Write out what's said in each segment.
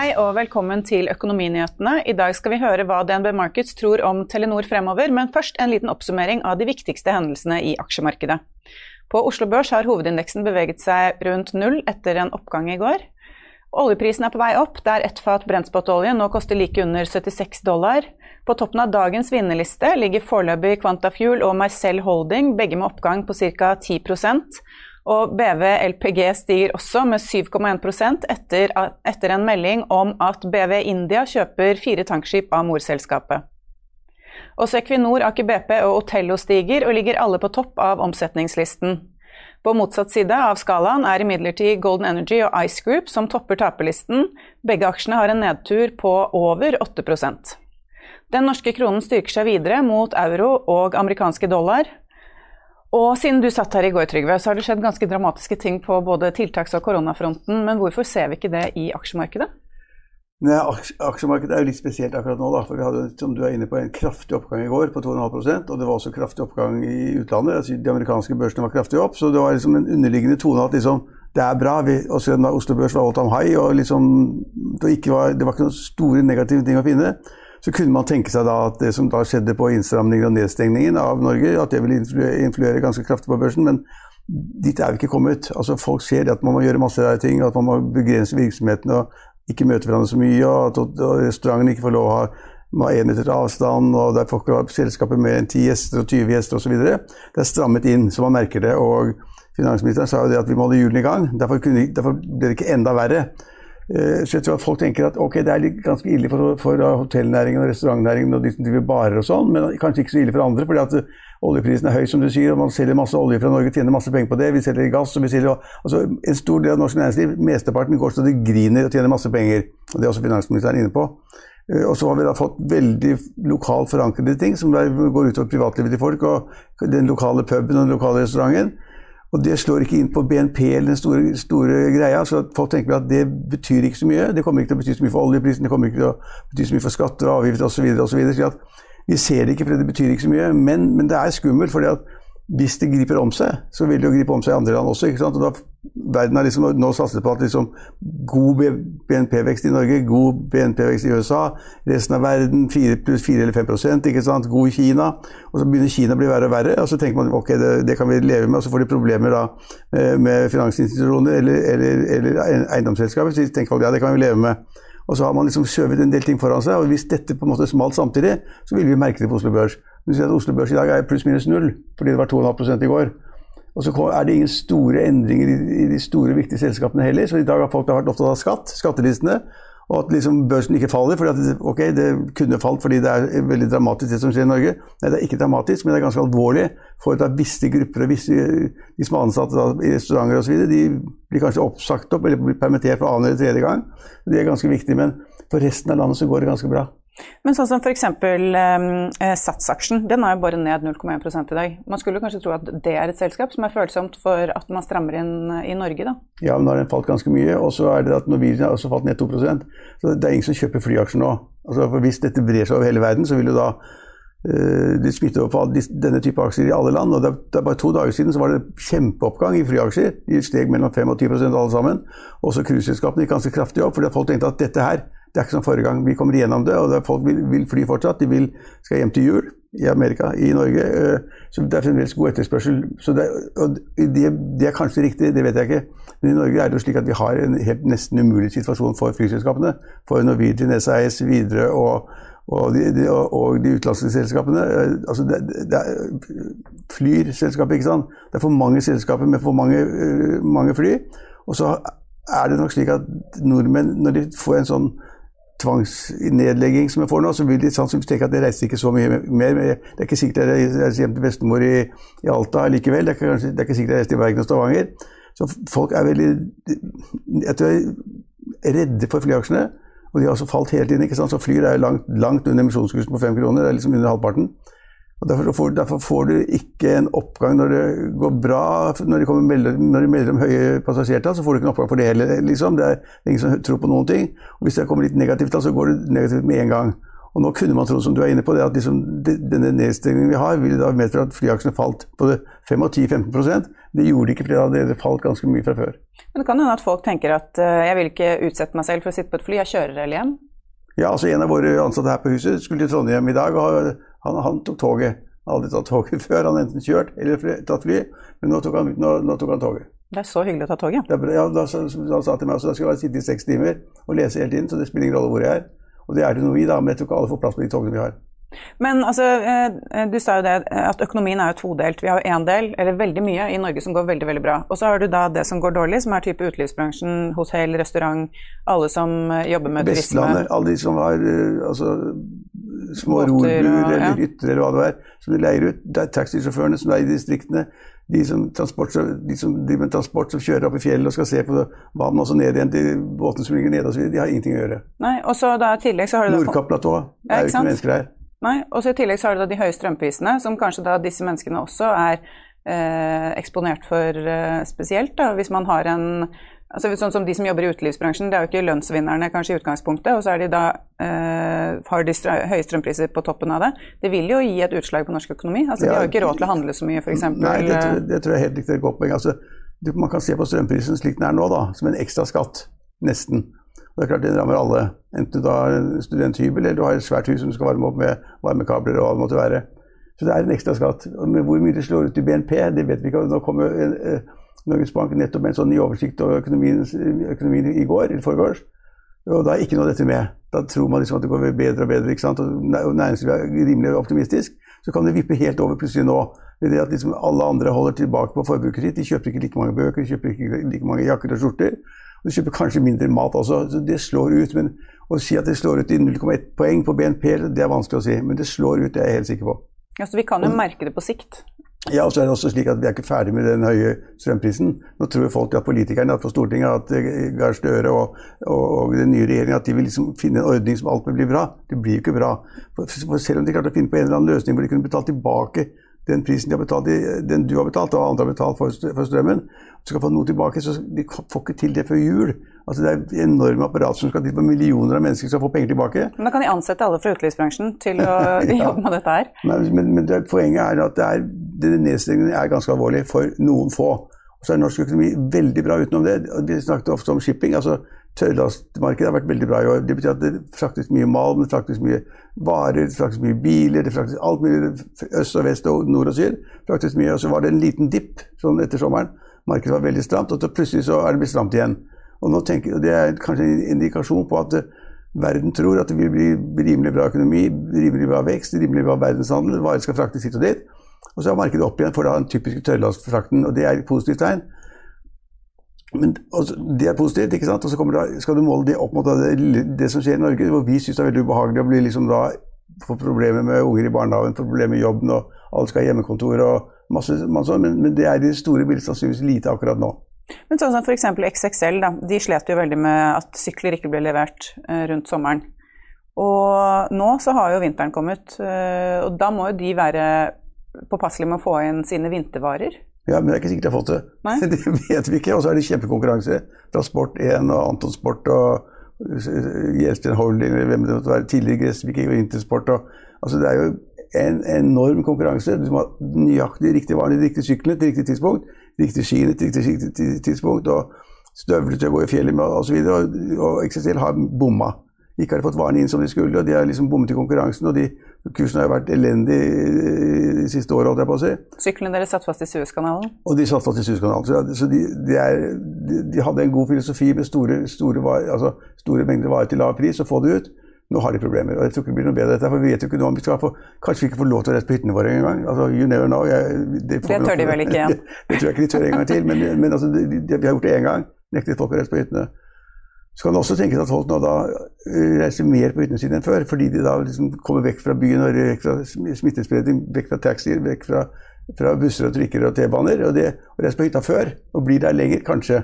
Hei og velkommen til Økonominyhetene. I dag skal vi høre hva DNB Markets tror om Telenor fremover, men først en liten oppsummering av de viktigste hendelsene i aksjemarkedet. På Oslo Børs har hovedindeksen beveget seg rundt null etter en oppgang i går. Oljeprisen er på vei opp, der ett fat brentspotolje nå koster like under 76 dollar. På toppen av dagens vinnerliste ligger foreløpig Quantafuel og Marcel Holding, begge med oppgang på ca. 10% og BV LPG stiger også med 7,1 etter, etter en melding om at BV India kjøper fire tankskip av morselskapet. Også Equinor, Aker BP og Otello stiger og ligger alle på topp av omsetningslisten. På motsatt side av skalaen er imidlertid Golden Energy og Ice Group som topper taperlisten. Begge aksjene har en nedtur på over 8 Den norske kronen styrker seg videre mot euro og amerikanske dollar. Og siden du satt her i går, Trygve, så har det skjedd ganske dramatiske ting på både tiltaks- og koronafronten. Men hvorfor ser vi ikke det i aksjemarkedet? Nei, Aksjemarkedet er jo litt spesielt akkurat nå. Da, for Vi hadde som du er inne på, en kraftig oppgang i går på 2,5% og det var også kraftig oppgang i utlandet. Altså, de amerikanske børsene var kraftig opp, så det var liksom en underliggende tone at liksom, det er bra. Vi, også Oslo Børs var all time high, og liksom, det, var, det var ikke noen store negative ting å finne så kunne man tenke seg da at det som da skjedde på innstramningen og nedstengningen av Norge, at det ville influere ganske kraftig på børsen. Men dit er vi ikke kommet. Altså Folk ser det at man må gjøre masse ting, at man må begrense virksomheten og ikke møte hverandre så mye, og at og restaurantene ikke får lov å ha må ha én meters avstand, og der får ikke selskapet med enn 10 gjester og 20 gjester osv. Det er strammet inn, så man merker det. og Finansministeren sa jo det at vi må holde hjulene i gang. Derfor, kunne, derfor ble det ikke enda verre. Eh, så jeg tror at folk tenker at ok, det er ganske ille for, for hotellnæringen og restaurantnæringen og de som driver barer og sånn, men kanskje ikke så ille for andre. fordi at eh, oljeprisen er høy, som du sier, og man selger masse olje fra Norge, tjener masse penger på det. Vi selger gass, og vi selger altså En stor del av norsk næringsliv, mesteparten, går så det griner og tjener masse penger. og Det er også finansministeren inne på. Eh, og så har vi da fått veldig lokalt forankrede ting som går utover privatlivet til folk, og den lokale puben og den lokale restauranten. Og det slår ikke inn på BNP eller den store, store, greia. så Folk tenker at det betyr ikke så mye. Det kommer ikke til å bety så mye for oljeprisen, det kommer ikke til å bety så mye for skatter og avgifter osv. Vi ser det ikke fordi det betyr ikke så mye, men, men det er skummelt. fordi at hvis det griper om seg, så vil det jo gripe om seg i andre land også. ikke sant? Og da, verden har liksom nå satset på at liksom, god BNP-vekst i Norge, god BNP-vekst i USA, resten av verden 4 pluss 4 eller 5 prosent, ikke sant? god Kina. Og så begynner Kina å bli verre og verre, og så tenker man ok, det, det kan vi leve med. Og så får de problemer da med finansinstitusjoner eller, eller, eller eiendomsselskaper. Så tenker folk ja, det kan vi leve med. Og så har man liksom skjøvet en del ting foran seg, og hvis dette på en måte smalt samtidig, så vil vi merke det på Oslo Børs. Men si at Oslo Børs i dag er pluss-minus null, fordi det var 2,5 i går. Og så er det ingen store endringer i, de store, viktige selskapene heller. Så i dag har folk vært opptatt av skatt, skattelistene. Og at liksom børsen ikke faller. fordi at ok, det kunne falt fordi det er veldig dramatisk det som skjer i Norge. Nei, det er ikke dramatisk, men det er ganske alvorlig for at visse grupper og visse de som er ansatte da, i restauranter osv., de blir kanskje oppsagt opp eller blir permittert for annen eller tredje gang. Det er ganske viktig. Men for resten av landet så går det ganske bra. Men sånn som f.eks. Um, eh, Sats-aksjen, den er jo bare ned 0,1 i dag. Man skulle kanskje tro at det er et selskap som er følsomt for at man strammer inn eh, i Norge, da? Ja, men nå har den falt ganske mye. Og så er det at Norwegian har også falt ned 2% Så det er ingen som kjøper flyaksjer nå. Altså, for Hvis dette brer seg over hele verden, så vil jo da uh, det smitte over på denne type aksjer i alle land. og det er, bare to dager siden så var det kjempeoppgang i flyaksjer. De steg mellom 5 og 10 alle sammen. Også cruiseselskapene gikk ganske kraftig opp, fordi folk tenkte at dette her det er ikke som forrige gang. Vi kommer igjennom det, og folk vil, vil, fly fortsatt. De vil, skal hjem til jul. i Amerika, i Norge. Så det er fremdeles god etterspørsel. Det, og det, det, er kanskje riktig, det vet jeg ikke. Men i Norge er det jo slik at vi har en helt nesten umulig situasjon for flyselskapene. For Norwegian, SAS, Widerøe og, og, de, og de utenlandske selskapene. Altså det, det er flyselskapet, ikke sant. Det er for mange selskaper med for mange, mange fly. Og så er det nok slik at nordmenn, når de får en sånn tvangsnedlegging som jeg får nå, så vil de sannsynligvis tenke at det reiser ikke så mye mer. Det er ikke sikkert jeg reiser hjem til bestemor i, i Alta likevel. Det er, kanskje, det er ikke sikkert jeg reiser til Bergen og Stavanger. Så folk er veldig jeg tror jeg er redde for flyaksjene. Og de har også falt hele tiden. ikke sant? Så Flyr er langt, langt under emisjonskursen på fem kroner. Det er liksom under halvparten. Og derfor får, derfor, får, du ikke en oppgang når det går bra. Når de, melder, når de melder om høye passasjertall, så får du ikke en oppgang for det heller. Liksom. Det, er, ingen som tror på noen ting. Og hvis det kommer litt negativt, da, så går det negativt med en gang. Og nå kunne man tro, som du er inne på, det at liksom, denne nedstengningen vi har, ville da medføre at flyaksjene falt på 5 10-15% Det gjorde de ikke, for det hadde falt ganske mye fra før. Men det kan hende at folk tenker at uh, jeg vil ikke utsette meg selv for å sitte på et fly, jeg kjører eller hjem? Ja, altså En av våre ansatte her på huset skulle til Trondheim i dag. og han, han tok toget. Han hadde aldri tatt toget før. Han enten kjørt eller fly, tatt fly, men nå tok, han, nå, nå tok, han, toget. Det er så hyggelig å ta toget. Det ja, da, så, han sa til meg at jeg skulle sitte i seks timer og lese hele tiden, så det spiller ingen rolle hvor jeg er. Og det er det noe i, da, men jeg tror ikke alle får plass på de togene vi har. Men altså, eh, du sa jo det at økonomien er jo todelt. Vi har jo én del, eller veldig mye, i Norge som går veldig veldig bra. Og så har du da det som går dårlig, som er type utelivsbransjen, hotell, restaurant, alle som eh, jobber med turisme. Vestlandet, alle de som har eh, altså, små rorbuer eller ja. hytter eller hva det er, som de leier ut. Det er taxisjåførene som er i distriktene. De som, de som driver med transport, som kjører opp i fjellet og skal se på vann og så ned igjen til båten som ligger nede osv., de har ingenting å gjøre. Nei, og så da i tillegg så har du Nordkapp-platået. Det er jo ikke mennesker her. Nei, og så I tillegg så har du da de høye strømprisene, som kanskje da disse menneskene også er eh, eksponert for eh, spesielt. Da, hvis man har en altså Sånn som de som jobber i utelivsbransjen, det er jo ikke lønnsvinnerne kanskje i utgangspunktet, og så de da, eh, har de strø høye strømpriser på toppen av det. Det vil jo gi et utslag på norsk økonomi. altså ja, De har jo ikke råd til å handle så mye, f.eks. Nei, det tror, det tror jeg helt riktig er et godt poeng. Altså, man kan se på strømprisen slik den er nå, da, som en ekstra skatt. Nesten. Det er klart Den rammer alle. Enten du har en studenthybel eller du har et svært hus som du skal varme opp med varmekabler og hva det måtte være. Så det er en ekstra skatt. Men hvor mye det slår ut i BNP, det vet vi ikke. Nå kom jo eh, Norges Bank nettopp med en sånn ny oversikt over økonomien, økonomien i går, eller foregårs. Og da er ikke noe av dette med. Da tror man liksom at det går bedre og bedre, ikke sant? og næringslivet er rimelig optimistisk. Så kan det vippe helt over plutselig nå. Ved det at liksom alle andre holder tilbake på forbruket sitt. De kjøper ikke like mange bøker, de kjøper ikke like mange jakker og skjorter. Du kjøper kanskje mindre mat også. så Det slår ut. Men å si at det slår ut i 0,1 poeng på BNP, det er vanskelig å si. Men det slår ut, det er jeg helt sikker på. Ja, Så vi kan jo merke det på sikt? Ja, og så er det også slik at Vi er ikke ferdig med den høye strømprisen. Nå tror folk at politikerne at på Stortinget at eh, Gahr Støre og, og, og, den nye regjeringen at de vil liksom finne en ordning som alt vil bli bra. Det blir jo ikke bra. For, for selv om de klarte å finne på en eller annen løsning hvor de kunne betalt tilbake den prisen de har betalt, den du har betalt og andre har betalt for, for strømmen, du skal få noe tilbake, så de får ikke til det før jul. Altså Det er enorme apparat som skal til for millioner av mennesker skal få penger tilbake. Men da kan de ansette alle fra utelivsbransjen til å ja. jobbe med dette her? Men, men, men det, poenget er at det er, denne nedstengningen er ganske alvorlig for noen få. Så er norsk økonomi veldig bra utenom det. Vi snakket ofte om shipping. altså Tørrlastmarkedet har vært veldig bra i år. Det betyr at det fraktes mye malm, det fraktes mye varer, det fraktes mye biler, det fraktes alt mulig øst og vest og nord og syd. fraktes mye, Og så var det en liten dipp sånn etter sommeren. Markedet var veldig stramt, og så plutselig så er det blitt stramt igjen. Og nå tenker, og Det er kanskje en indikasjon på at uh, verden tror at det vil bli rimelig bra økonomi, rimelig bra vekst, rimelig bra verdenshandel, varer skal fraktes hit og dit. Og så er markedet opp igjen for da den typiske tørrlastfrakten, og det er et positivt tegn. Men også, Det er positivt, ikke sant? og så da, skal du måle det opp mot det, det som skjer i Norge, hvor vi syns det er veldig ubehagelig å bli liksom da få problemer med unger i barnehagen, få problemer med jobben, og alle skal ha hjemmekontor og masse, masse men, men, det er i det store bildet sannsynligvis lite akkurat nå. Men sånn som f.eks. XXL, da, de slet jo veldig med at sykler ikke ble levert eh, rundt sommeren. Og nå så har jo vinteren kommet, eh, og da må jo de være påpasselige med å få inn sine vintervarer. Ja, men det er ikke sikkert de har fått det. Nei? Det vet vi ikke. Og så er det kjempekonkurranse fra Sport1 og Anton Sport og Gjelsten Holding eller hvem det måtte være, tidligere Gressvik og Intersport. Og, altså det er jo en enorm konkurranse. Du må ha nøyaktig riktig varene, de riktige syklene til riktig tidspunkt, riktig skiene til riktig tidspunkt, og støvler til å gå i fjellet med osv. Og, og, XXL har bomma. Ikke hadde fått varene inn som de skulle, og de har liksom bommet i konkurransen. Og de Kursen har jo vært elendig de siste åra, holdt jeg på å si. Syklene deres satt fast i Suezkanalen? Og de satt fast i Suezkanalen. Så, ja, så de, de, er, de, de, hadde en god filosofi med store, store, altså store mengder varer til lav pris, og få det ut. Nå har de problemer. og jeg tror ikke det blir noe bedre dette, for vi vet jo ikke noe om vi skal få, Kanskje vi ikke får lov til å reise på hyttene våre engang. Altså, you never know. Jeg, det, det tør de vel ikke igjen? det tror jeg ikke de tør en gang til, men, men altså, vi har gjort det én gang. Nektet folk å reise på hyttene. Så kan det også tenkes at folk nå da eh, reiser mer på sine enn før, fordi de da liksom kommer vekk fra byen, og vekk fra smittespredning, vekk fra taxier, vekk fra, fra busser og trikker og T-baner. Og, og reiser på hytta før, og blir der lenger, kanskje.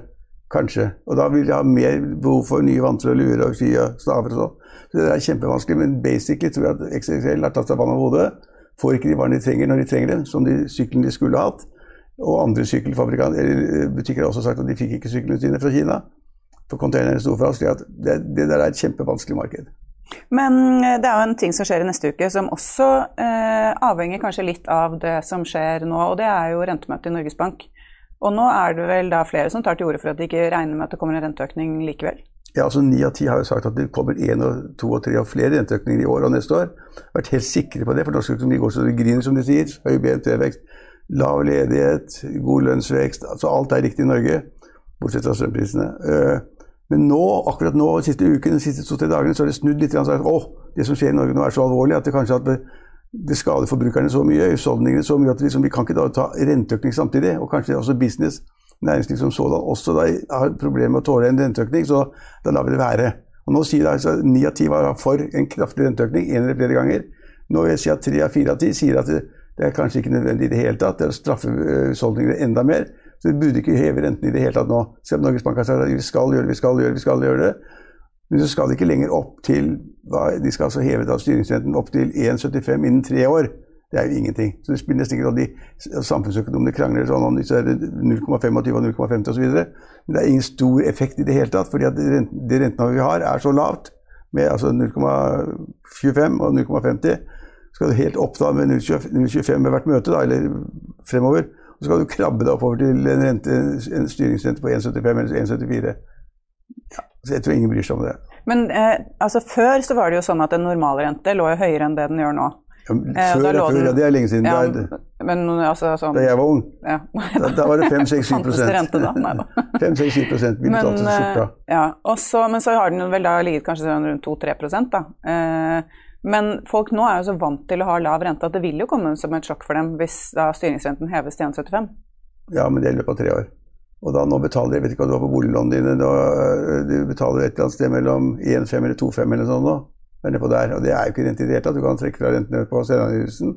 Kanskje. Og da vil de ha mer behov for nye vanter og luer og ski og staver og sånn. Så det er kjempevanskelig, men basically tror jeg at XXL har tatt seg vann over hodet. Får ikke de varene de trenger når de trenger dem, som de syklene de skulle hatt. Og andre sykkelbutikker har også sagt at de fikk ikke syklene sine fra Kina. For containere sto fast. Det, det der er et kjempevanskelig marked. Men eh, det er jo en ting som skjer i neste uke som også eh, avhenger kanskje litt av det som skjer nå, og det er jo rentemøtet i Norges Bank. Og nå er det vel da flere som tar til orde for at de ikke regner med at det kommer en renteøkning likevel? Ja, altså Ni av ti har jo sagt at det kommer én og to og tre og flere renteøkninger i år og neste år. Vært helt sikre på det, for norsk økonomi går så det griner, som de sier. Høy BNP-vekst, lav ledighet, god lønnsvekst. altså Alt er riktig i Norge, bortsett fra strømprisene. Eh, men nå, akkurat nå, de siste uken, de siste to-tre dagene, så har det snudd litt. Og sagt, Åh, det som skjer i Norge nå er så alvorlig at det kanskje at det skader forbrukerne så mye, husholdningene så mye at liksom, vi kan ikke da ta renteøkning samtidig. Og kanskje også business næringsliv som sådan også da har problemer med å tåle en renteøkning, så da lar vi det være. Og Nå sier altså ni av ti var for en kraftig renteøkning en eller flere ganger. Nå vil jeg si at tre av fire av ti sier at det, det, er kanskje ikke nødvendig i det hele tatt. Det er å straffe eh, husholdningene enda mer. Så vi burde ikke heve renten i det hele tatt nå. Selv om Norges Bank har sagt at vi skal gjøre det, vi skal gjøre det, vi skal gjøre det. Men så skal de ikke lenger opp til De skal altså heve da styringsrenten opp til 1,75 innen tre år. Det er jo ingenting. Så det spiller nesten ikke rolle. Samfunnsøkonomene krangler sånn om disse 0,25 og 0,50 osv. Men det er ingen stor effekt i det hele tatt, fordi at det rentenivået vi har, er så lavt, med altså 0,25 og 0,50. Skal du helt opp da med 0,25 ved hvert møte, da, eller fremover. Så skal du krabbe deg oppover til en, rente, en styringsrente på 1,75 eller 1,74. Ja, så jeg tror ingen bryr seg om det. Men eh, altså, før så var det jo sånn at en normalrente lå jo høyere enn det den gjør nå. Ja, før, før, ja, det er lenge siden. Ja, men, altså, sånn, da jeg var ung. Ja. da, da, var det 5-6-7 rente da? Nei da. 5-6-7 ville så til skjorta. Ja, også, men så har den vel da ligget kanskje sånn rundt 2-3 da. Eh, men folk nå er jo så vant til å ha lav rente at det vil jo komme som et sjokk for dem hvis da styringsrenten heves til 1,75. Ja, men det er i løpet av tre år. Og da nå betaler jeg vet ikke hva du har på boliglånene dine, da, eh, du betaler et eller annet sted mellom 1,5 eller 2,5 eller sånn nå er nedpå der. Og det er jo ikke rente i det hele tatt. Du kan trekke fra rentene på selvangivelsen.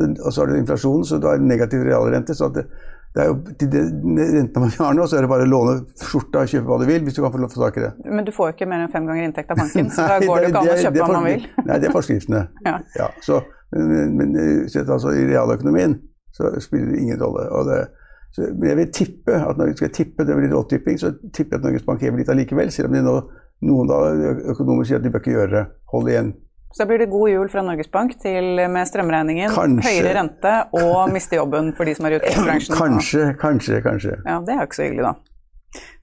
Og så har du inflasjon, så du har negativ realrente. så det, det er jo, til rentene man har nå, så er det bare å låne skjorta og kjøpe hva du vil, hvis du kan få lov tak i det. Men du får jo ikke mer enn fem ganger inntekt av banken, så da går det ikke an å kjøpe hva man vil. Nei, det er forskriftene. ja. ja så, men, men sett altså i realøkonomien så spiller det ingen rolle. Det, så, men jeg vil tippe at når skal tippe, det blir råtipping, så tipper jeg at Norges Bank hever litt allikevel, selv om de nå noen da, økonomer sier at de bør ikke gjøre det. Hold igjen. Så da blir det god jul fra Norges Bank til, med strømregningen, kanskje. høyere rente og miste jobben for de som er i bransjen. Kanskje, kanskje, kanskje. Ja, Det er jo ikke så hyggelig, da.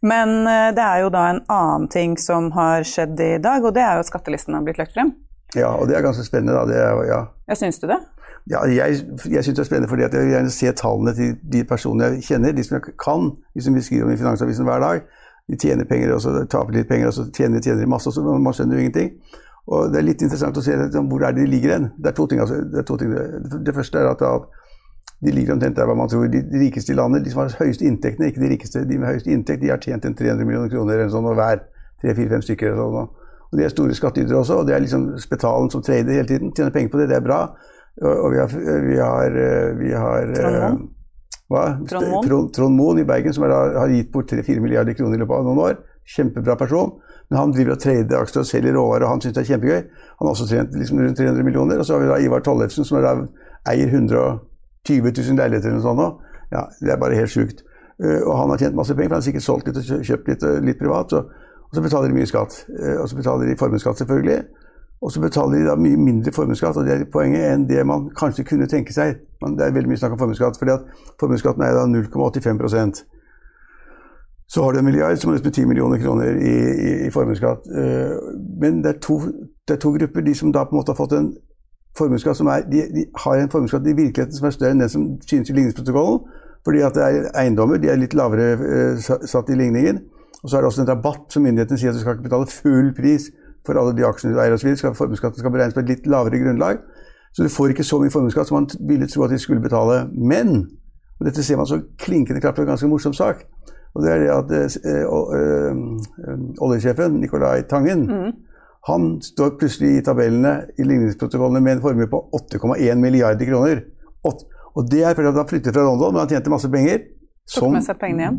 Men eh, det er jo da en annen ting som har skjedd i dag, og det er jo at skattelisten har blitt lagt frem. Ja, og det er ganske spennende, da. Det ja. Jeg syns du det? Ja, jeg, jeg syns det er spennende fordi jeg vil gjerne se tallene til de personene jeg kjenner, de som jeg kan, de som vi skriver om i Finansavisen hver dag de tjener penger, og så taper litt penger, og så tjener, tjener de masse, og så man skjønner jo ingenting. Og Det er litt interessant å se hvor er det de ligger hen. Det er to ting. Altså, det, to ting. det, første er at de ligger omtrent der hva man tror. De, rikeste i landet, de som har høyeste inntektene, ikke de rikeste, de med høyest inntekt, de har tjent en 300 millioner kroner eller sånn, og hver. Tre-fire-fem stykker. eller sånn. Og De er store skattytere også, og det er liksom spetalen som trader hele tiden. Tjener penger på det, det er bra. Og, vi har, vi har, vi har Trond Trond, Trond Moen i Bergen, som da, har gitt bort 3-4 milliarder kroner i løpet av noen år. Kjempebra person. Men han driver og trader aksjer og selger råvarer, og han syns det er kjempegøy. Han har også trent liksom rundt 300 millioner. Og så har vi da Ivar Tollefsen, som da eier 120 000 leiligheter eller noe sånt. Ja, det er bare helt sjukt. Uh, og han har tjent masse penger, for han har sikkert solgt litt og kjøpt litt, uh, litt privat. Så, og så betaler de mye skatt. Uh, og så betaler de formuesskatt, selvfølgelig. Og så betaler de da mye mindre formuesskatt, og det er poenget enn det man kanskje kunne tenke seg. Men det er veldig mye snakk om formuesskatt, fordi at formuesskatten er da 0,85% Så har du en milliard, som er nesten 10 millioner kroner i, i, i formuesskatt. Eh, men det er, to, det er, to, grupper. De som da på en måte har fått en formuesskatt som er de, de har en formuesskatt i virkeligheten som er større enn den som synes i ligningsprotokollen. Fordi at det er eiendommer, de er litt lavere uh, satt i ligningen. Og så er det også en rabatt som myndighetene sier at du skal ikke betale full pris for alle de aksjene du eier osv. Formuesskatten skal beregnes på et litt lavere grunnlag. Så du får ikke så mye formuesskatt som man ville tro at de skulle betale. Men, og dette ser man så klinkende klart på en ganske morsom sak, og det er det at øh, øh, oljesjefen Nicolai Tangen mm. han står plutselig i tabellene i ligningsprotokollene med en formue på 8,1 milliarder kroner. Og det er fordi han flyttet fra London, men han tjente masse penger. Som,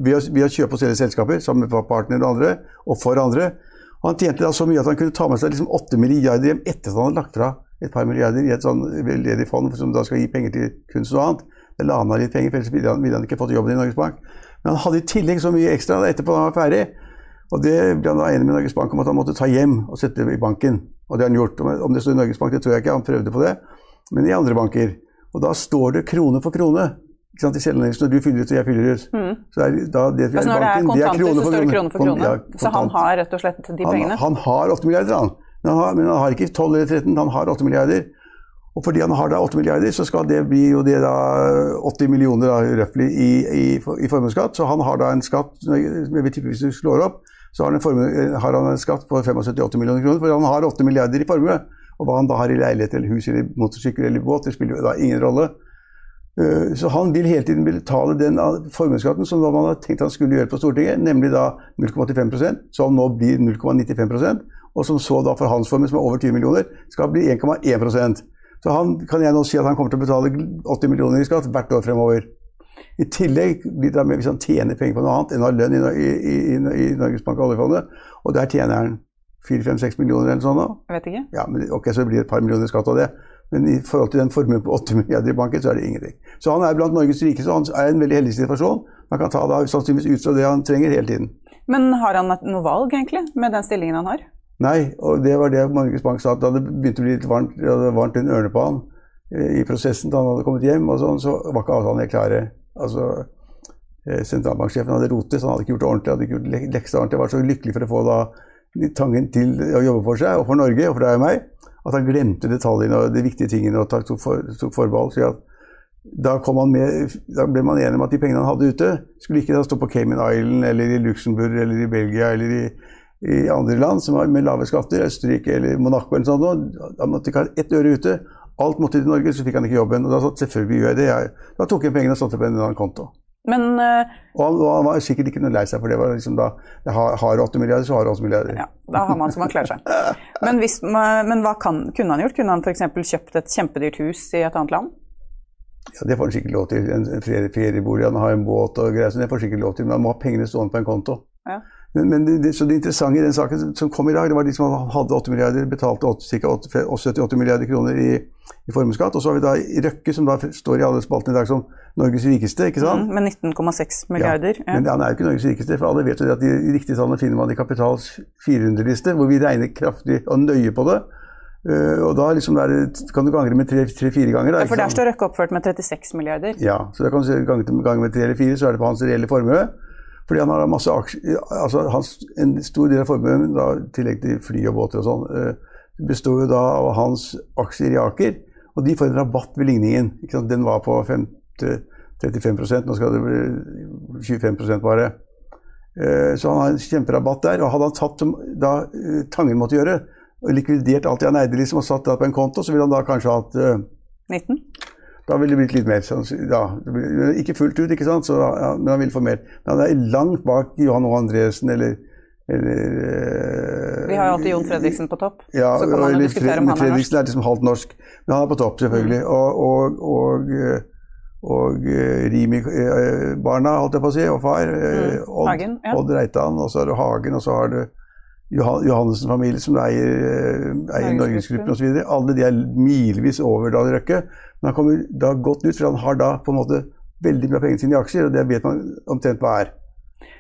ved, å, ved å kjøpe og selge selskaper sammen med partner og andre, og for andre. Og han tjente da så mye at han kunne ta med seg liksom 8 milliarder hjem etter at han hadde lagt fra et par milliarder i et sånn veldedig fond som da skal gi penger til kunst og annet. Det la han av litt penger, for ellers ville han, ville han ikke fått jobben i Norges Bank. Men han hadde i tillegg så mye ekstra etterpå da han var ferdig. Og det ble han da enig med Norges Bank om at han måtte ta hjem og sette i banken. Og det har han gjort. Om det står i Norges Bank, det tror jeg ikke, han prøvde på det. Men i andre banker. Og da står det krone for krone. Ikke sant, I selvangivelsen når du fyller ut og jeg fyller ut. Mm. Så er da det altså når banken, det er kontanter, så står det krone for krone? Ja, så han har rett og slett de pengene? Han, har 8 milliarder, han. Men han har, men han har ikke 12 eller 13, han har 8 milliarder. Og fordi han har da 8 milliarder, så skal det bli jo det da 80 millioner da, røftlig i, i, i formuesskatt. Så han har da en skatt jeg vil tippe Hvis du slår opp, så har han, formue, har han en skatt på 75-80 millioner kroner. For han har 8 milliarder i formue. Og hva han da har i leilighet eller hus eller motorsykkel eller båt, det spiller jo da ingen rolle. Eh, så han vil hele tiden betale den formuesskatten som man hadde tenkt han skulle gjøre på Stortinget, nemlig da 0,85% som nå blir 0,95% og som så da for hans formue, som er over 20 millioner, skal bli 1,1% så han kan jeg nå si at han kommer til å betale 80 millioner i skatt hvert år fremover. I tillegg blir det med hvis han tjener penger på noe annet enn å ha lønn i, i, i, i Norges Bank og oljefondet, og der tjener han 4-5-6 millioner eller sånn. Jeg vet ikke. Ja, men, ok, Så det blir et par millioner i skatt av det. Men i forhold til den formuen på 8 milliarder i banken, så er det ingenting. Så han er blant Norges rikeste, og han er i en veldig heldig situasjon. Han kan ta da sannsynligvis ut fra det han trenger hele tiden. Men har han noe valg, egentlig, med den stillingen han har? Nei, og det var det Norges Bank sa, at det begynte å bli litt varmt, det varmt en ørne på han eh, i prosessen da han hadde kommet hjem, og sånn, så var ikke avtalen helt klare. Altså, eh, Sentralbanksjefen hadde rotet, så han hadde ikke gjort det ordentlig. hadde ikke gjort leksa ordentlig. Jeg var så lykkelig for å få da Tangen til å jobbe for seg, og for Norge, og for deg og meg, at han glemte detaljene og de viktige tingene og tok, for, tok forbehold. så da, med, da, ble man enig om at de pengene han hadde ute, skulle ikke da stå på Cayman Island eller i Luxembourg eller i Belgia eller i i andre land som har med lave skatter, Østerrike eller Monaco eller sånt. han måtte ikke ha ett øre ute. Alt måtte til Norge, så fikk han ikke jobben. Og da sa selvfølgelig gjør jeg det. Jeg, da tok jeg pengene og satte på en annen konto. Men, uh, og, han, og, han, var sikkert ikke noe lei seg for det. var liksom da, det har, har 8 milliarder, så har det 8 milliarder. Ja, da har man som man klarer seg. men, hvis, men hva kan, kunne han gjort? Kunne han f.eks. kjøpt et kjempedyrt hus i et annet land? Ja, Det får han sikkert lov til. En feriebolig, han har en båt og greier. Så det får han sikkert lov til, men han må ha pengene stående på en konto. Ja. Men, men det, så det interessante i den saken som kom i dag, det var liksom som han hadde 8 milliarder, betalte ca. 78 milliarder kroner i, i formuesskatt. Og så har vi da Røkke, som da står i alle spaltene i dag som Norges rikeste. ikke sant? Mm, med 19,6 milliarder. Ja, men han er jo ikke Norges rikeste, for alle vet jo at de riktige tallene finner man i Kapitals 400-liste, hvor vi regner kraftig og nøye på det. Uh, og da liksom der, kan du gange det med tre-fire ganger. Da, ja, For der står Røkke oppført med 36 milliarder. Ja, så da kan du gange, gange med tre eller fire, så er det på hans reelle formue. Fordi han har masse aksjer altså hans, En stor del av formuen, i tillegg til fly og båter og sånn, eh, består jo da av hans aksjer i Aker. Og de får en rabatt ved ligningen. Den var på 35% nå skal det bli 25 bare. Eh, så han har en kjemperabatt der. Og hadde han tatt som da eh, Tangen måtte gjøre, og likvidert alt det han eide liksom, og satt det på en konto, så ville han da kanskje hatt 19? Da ville det blitt litt mer. Ja, ikke fullt ut, ikke sant? Så, ja, men han ville få mer. Men han er langt bak Johan O. Andresen eller, eller uh, Vi har jo alltid Jon Fredriksen på topp. Ja, så kan man jo diskutere om han er norsk. Fredriksen er liksom halvt norsk. Men han er på topp, selvfølgelig. Mm. Og, og, og, eh, og uh, Rimi-barna, holdt jeg på å si, og far. Mm. Odd, Hagen, ja. Odd Reitan, og så har du Hagen, og så har du Johannessen-familie, som eier, eier Norgesgruppen osv. Alle de er milevis over da Røkke. Men han kommer da godt ut, for han har da på en måte veldig mye av pengene sine i aksjer, og det vet man omtrent hva er.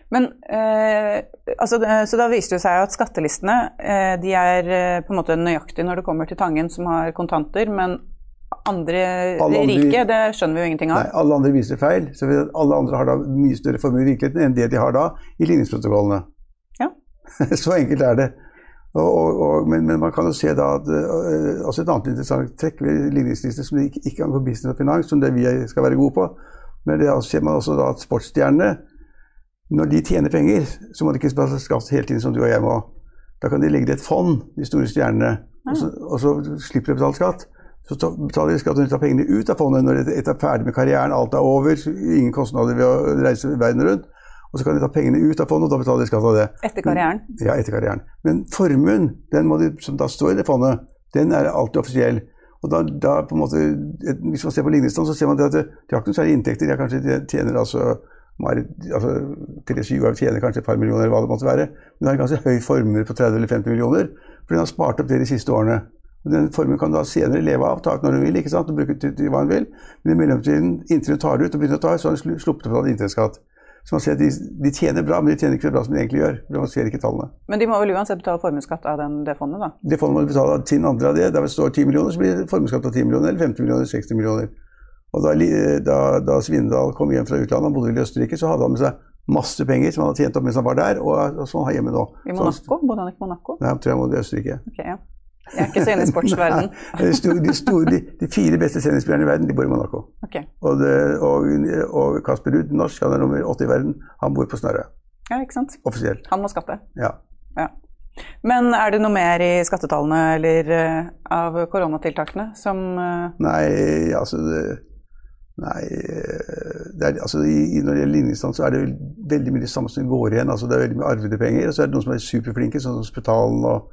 Men, eh, altså, Så da viser det seg at skattelistene eh, de er eh, på en måte nøyaktige når det kommer til Tangen, som har kontanter, men andre, andre rike, det skjønner vi jo ingenting av. Nei, alle andre viser feil. så Alle andre har da mye større formue i virkeligheten enn det de har da i ligningsprotokollene. Ja. så enkelt er det. Og, og, men, men, man kan jo se da at også et annet interessant trekk ved ligningsliste som ikke, ikke angår business og finans, som det vi skal være gode på, men det ser man også da at sportsstjernene, når de tjener penger, så må de ikke betale skatt hele tiden som du og jeg må. Da kan de legge det i et fond, de store stjernene, og så, og så slipper de å betale skatt. Så betaler de skatt når de tar pengene ut av fondet når de er ferdig med karrieren, alt er over, ingen kostnader ved å reise verden rundt. Og så kan de ta pengene ut av fondet, og da betaler de skatt av det. Etter karrieren? Ja, etter karrieren. Men formuen, den de, som da står i det fondet, den er alltid offisiell. Og da, da på en måte, Hvis man ser på ligningsstand, så ser man at de har ikke noen særlige inntekter. De har kanskje tjener altså, altså Therese tjener kanskje et par millioner, eller hva det måtte være. Men de har en ganske høy formue på 30 eller 50 millioner, for de har spart opp det de siste årene. Og Den formuen kan du da senere leve av, ta ut når du vil, ikke sant, og bruke til, hva hun vil. Men i mellomtiden, inntil du tar ut og begynner å ta så har du sluppet å betale inntektsskatt. Så man ser at de, de, tjener bra, men de tjener ikke så bra som de egentlig gjør. for Man ser ikke tallene. Men de må vel uansett betale formuesskatt av den, det fondet, da? Det fondet må de betale en andre av det. Der det står 10 millioner, så blir det formuesskatt av 10 millioner, eller 50 millioner, 60 millioner. Og da, da, da Svindal kom hjem fra utlandet, han bodde i Østerrike, så hadde han med seg masse penger som han hadde tjent opp mens han var der, og, og som han har hjemme nå. I Monaco? Bodde han ikke i Monaco? Nei, han tror jeg bodde i Østerrike. Okay, ja. Jeg er ikke så inne i sportsverdenen. de, de, de, fire beste tennisspillerne i verden de bor i Monaco. Okay. Og, det, og, og, Kasper Ruud, norsk, han er nummer åtte i verden, han bor på Snørre. Ja, ikke sant? Offisielt. Han må skatte. Ja. ja. Men er det noe mer i skattetallene eller uh, av koronatiltakene som uh... Nei, altså det, Nei, eh, det er, altså i, Når det gjelder ligningsstand, så er det veldig mye det samme som går igjen. altså Det er veldig mye arvede penger. Og så er det noen som er superflinke, sånn som Spetalen og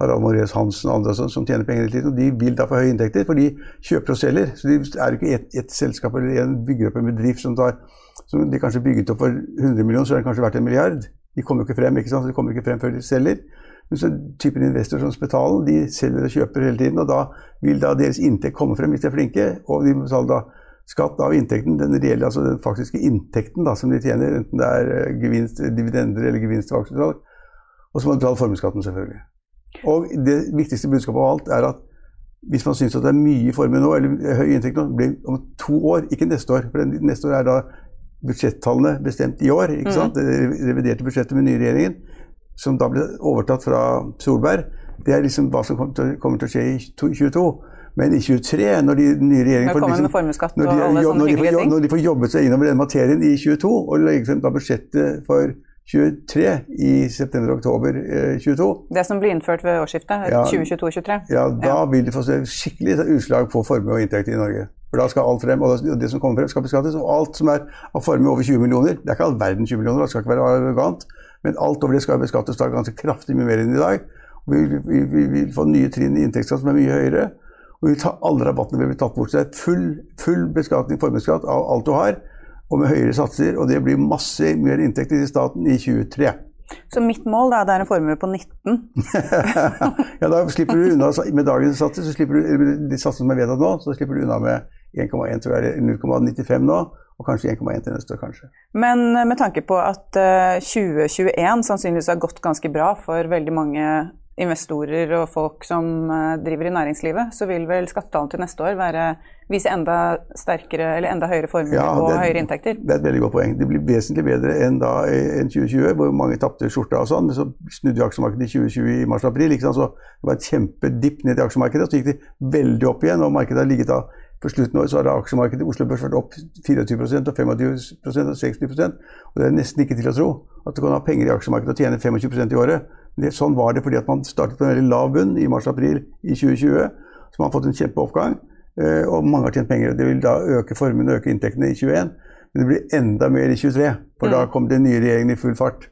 Harald Moreus Hansen og andre sånn, som tjener penger hele tiden. og De vil da få høye inntekter, for de kjøper og selger. Så de er ikke ett et selskap eller en bygger opp en bedrift som, tar, som de kanskje bygget opp for 100 millioner, så er det kanskje verdt en milliard. De kommer jo ikke frem ikke sant? De kommer ikke frem før de selger. Men så typen investorer som Spetalen, de selger og kjøper hele tiden. Og da vil da deres inntekt komme frem hvis de er flinke. Og de betaler da skatt av inntekten, den reelle, altså den faktiske inntekten da, som de tjener, enten det er eh, gevinst, dividender eller gevinst ved aksjesalg. Og så må de betale formuesskatten, selvfølgelig. Og det viktigste budskapet av alt er at hvis man syns det er mye formue nå, eller høy inntekt nå, blir om to år, ikke neste år. For neste år er da budsjettallene bestemt i år. ikke sant? Mm. Det reviderte budsjettet med nye regjeringen, som da ble overtatt fra Solberg. Det er liksom hva som kommer til å skje i 2022. Men i 2023, når de nye regjeringene får, liksom, når, de, når de får jobbet seg innover den materien i 22 og legger frem da budsjettet for 23 i september-oktober eh, 22 Det som blir innført ved årsskiftet, ja, 2022-2023? Ja, da vil de få skikkelig utslag på formue og inntekt i Norge. For da skal alt frem, og det som kommer frem, skal beskattes. Og alt som er av formue over 20 millioner, det er ikke all verden 20 millioner, det skal ikke være arrogant, men alt over det skal beskattes da ganske kraftig mye mer enn i dag. Og Vi vil, vi, få nye trinn i inntektsskatt som er mye høyere. Og vi tar, alle rabattene vil bli tatt bort. Så det er full, full beskatning, formuesskatt, av alt du har, og med høyere satser. Og det blir masse mer inntekter i staten i 2023. Så mitt mål da, det er en formue på 19? ja, da slipper du unna med dagens satser, så slipper du, de satsene som er vedtatt nå, så slipper du unna med 1,1 tror jeg, 0,95 nå, og kanskje 1,1 til neste år, kanskje. Men eh, med tanke på at 2021 eh, sannsynligvis har gått ganske bra for veldig mange investorer og folk som eh, driver i næringslivet, så vil vel skattetallene til neste år være, vise enda sterkere eller enda høyere formuer ja, og høyere inntekter? Det er et veldig godt poeng. Det blir vesentlig bedre enn da enn 2020, hvor mange tapte skjorta og sånn. Men Så snudde jo aksjemarkedet i 2020 i mars-april. Så det var et kjempedipp ned i aksjemarkedet, og så gikk det veldig opp igjen. og markedet har ligget da på slutten av året så har aksjemarkedet i Oslo Børs vært opp 24 og 25 og 60 og Det er nesten ikke til å tro at du kan ha penger i aksjemarkedet og tjene 25% i året. Det, sånn var det fordi at man startet på en veldig lav bunn i mars-april i 2020. Så man har fått en kjempeoppgang, eh, og mange har tjent penger. Det vil da øke formuen og øke inntektene i 2021. Men det blir enda mer i 2023, for mm. da kommer den nye regjeringen i full fart.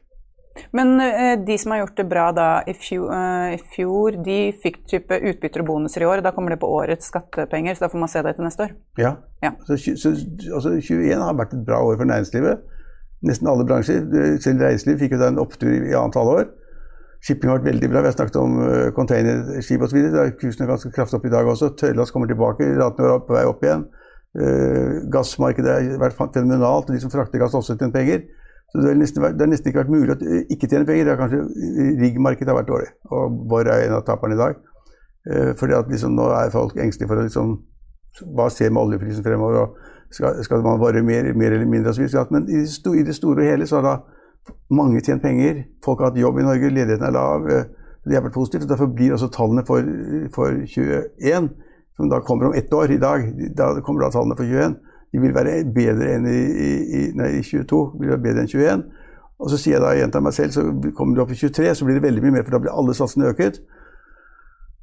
Men uh, de som har gjort det bra da i fjor, uh, i fjor, de fikk type utbytter og bonuser i år. Da kommer det på årets skattepenger, så da får man se det til neste år. Ja. ja. Så, så, altså 21 har vært et bra år for næringslivet. Nesten alle bransjer. Selv reiseliv fikk jo da en opptur i annet halvår. Shipping har vært veldig bra. Vi har snakket om uh, containerskip osv. Kursen er ganske kraftig opp i dag også. Tørrlast kommer tilbake, ratene er på vei opp igjen. Uh, gassmarkedet har vært fenomenalt, og de som frakter gass, også tjent penger. Så det har, nesten, nesten ikke vært mulig å ikke tjene penger. Det har kanskje Riggmarkedet har vært dårlig, og Borr er en av taperne i dag. Uh, fordi at liksom, nå er folk engstelige for å liksom Hva skjer med oljeprisen fremover? og Skal, skal man bare mer, mer eller mindre osv. Men i i det store og hele så har da mange tjent penger. Folk har hatt jobb i Norge, ledigheten er lav. Eh, Det har vært positivt. og Derfor blir også tallene for, for 21, som da kommer om ett år i dag, da kommer da tallene for 21, de vil være bedre enn i, i, nei, i 22. vil være bedre enn 21. Og så sier jeg da igjen til meg selv, så kommer du opp i 23, så blir det veldig mye mer, for da blir alle satsene øket.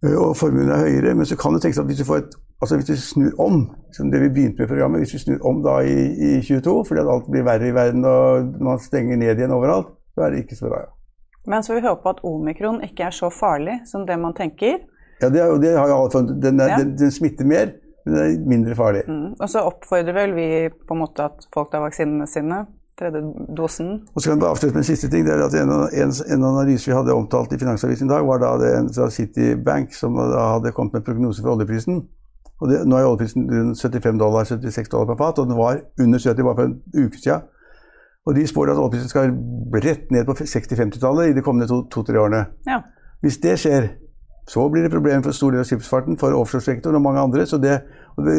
Eh, og formuen er høyere. Men så kan det tenkes at hvis du, et, altså hvis du snur om, som det vi begynte med programmet, hvis du snur om da i, i 22, fordi at alt blir verre i verden og man stenger ned igjen overalt, så er det ikke så bra. Ja. Men så får vi håpe at omikron ikke er så farlig som det man tenker. Ja, det, er, det har funnet. Den, ja. den, den, smitter mer, men det er mindre farlig. Mm. Og så oppfordrer vel vi på en måte at folk tar vaksinene sine. Tredje dosen. Og så kan jeg bare avslutte med en siste ting. det er at En, en, en analyse vi hadde omtalt i Finansavisen i dag, var da det en fra Citibank som hadde kommet med prognose for oljeprisen. Og det, Nå er oljeprisen rundt 75 dollar, 76 dollar per fat, og den var under 70 bare for en uke siden. Og de spår at oljeprisen skal rett ned på 60-50-tallet i de kommende to-tre to, årene. Ja. Hvis det skjer, så blir det problemer for stor del av skipsfarten, for offshoresektoren og mange andre. så det,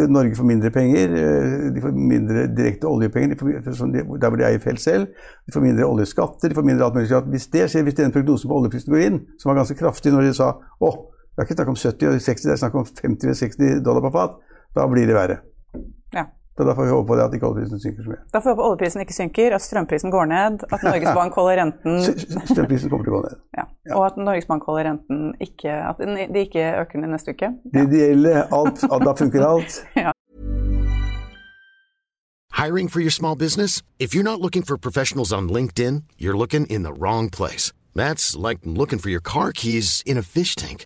Norge får mindre penger. Eh, de får mindre direkte oljepenger får, der hvor de eier felt selv. De får mindre oljeskatter. de får mindre alt mulig. Hvis det skjer, hvis den prognosen på oljeprisen går inn, som var ganske kraftig når de sa å, det er ikke snakk om 70 og 60, det er snakk om 50-60 dollar på fat, da blir det verre. Så Da får vi håpe på det at ikke oljeprisen synker så mye. Da får vi håpe oljeprisen ikke synker, at strømprisen går ned, at Norges Bank holder renten Strømprisen kommer til å gå ned. Ja. ja. Og at Norges Bank holder renten ikke At de ikke øker den neste uke. Ja. Det ideelle, alt, da funker alt. ja. Hiring for your small business? If you're not looking for professionals on LinkedIn, you're looking in the wrong place. That's like looking for your car keys in a fish tank.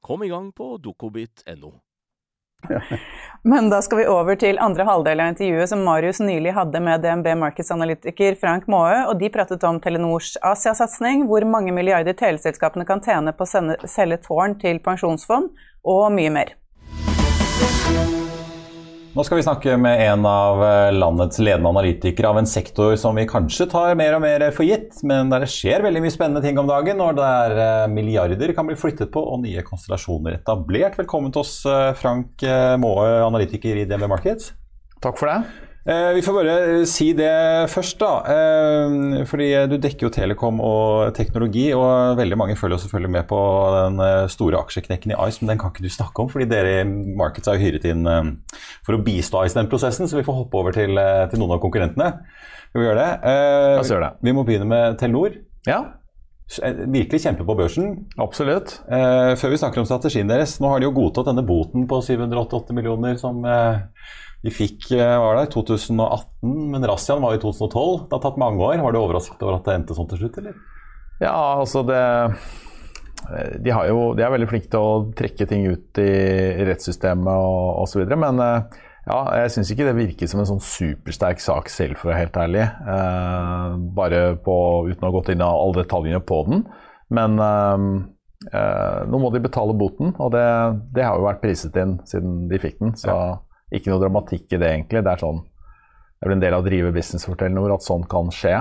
Kom i gang på dokobit.no. Men da skal vi over til andre halvdel av intervjuet som Marius nylig hadde med DNB markedsanalytiker Frank Maae, og de pratet om Telenors Asiasatsing, hvor mange milliarder teleselskapene kan tjene på å selge tårn til pensjonsfond, og mye mer. Nå skal vi snakke med en av eh, landets ledende analytikere av en sektor som vi kanskje tar mer og mer for gitt, men der det skjer veldig mye spennende ting om dagen, og der eh, milliarder kan bli flyttet på og nye konstellasjoner etablert. Velkommen til oss, eh, Frank Maae, analytiker i DNB Markets. Takk for det. Eh, vi får bare eh, si det først, da. Eh, fordi du dekker jo telekom og teknologi, og veldig mange følger selvfølgelig med på den store aksjeknekken i Ice, men den kan ikke du snakke om, fordi dere i Markets har hyret inn for å bistå Ice den prosessen, så vi får hoppe over til, til noen av konkurrentene. Skal vi gjøre det? La gjøre det. Vi må begynne med Telenor. Ja. Virkelig kjempe på børsen. Absolutt. før vi snakker om strategien deres, nå har de jo godtatt denne boten på 788 millioner som vi fikk eh, var det, 2018, men razziaen var i 2012. Det har tatt mange år. Var du overrasket over at det endte sånn til slutt, eller? Ja, altså det eh, de, jo, de, er veldig flinke til å trekke ting ut i rettssystemet og osv. Men eh, ja, jeg syns ikke det virker som en sånn supersterk sak selv, for å være helt ærlig. Eh, bare på, uten å ha gått inn i alle detaljene på den. Men eh, nå må de betale boten, og det, det, har jo vært priset inn siden de fikk den. Så ja ikke noe dramatikk i det, egentlig. Det er sånn det er vel en del av å drive business for Telenor at sånn kan skje.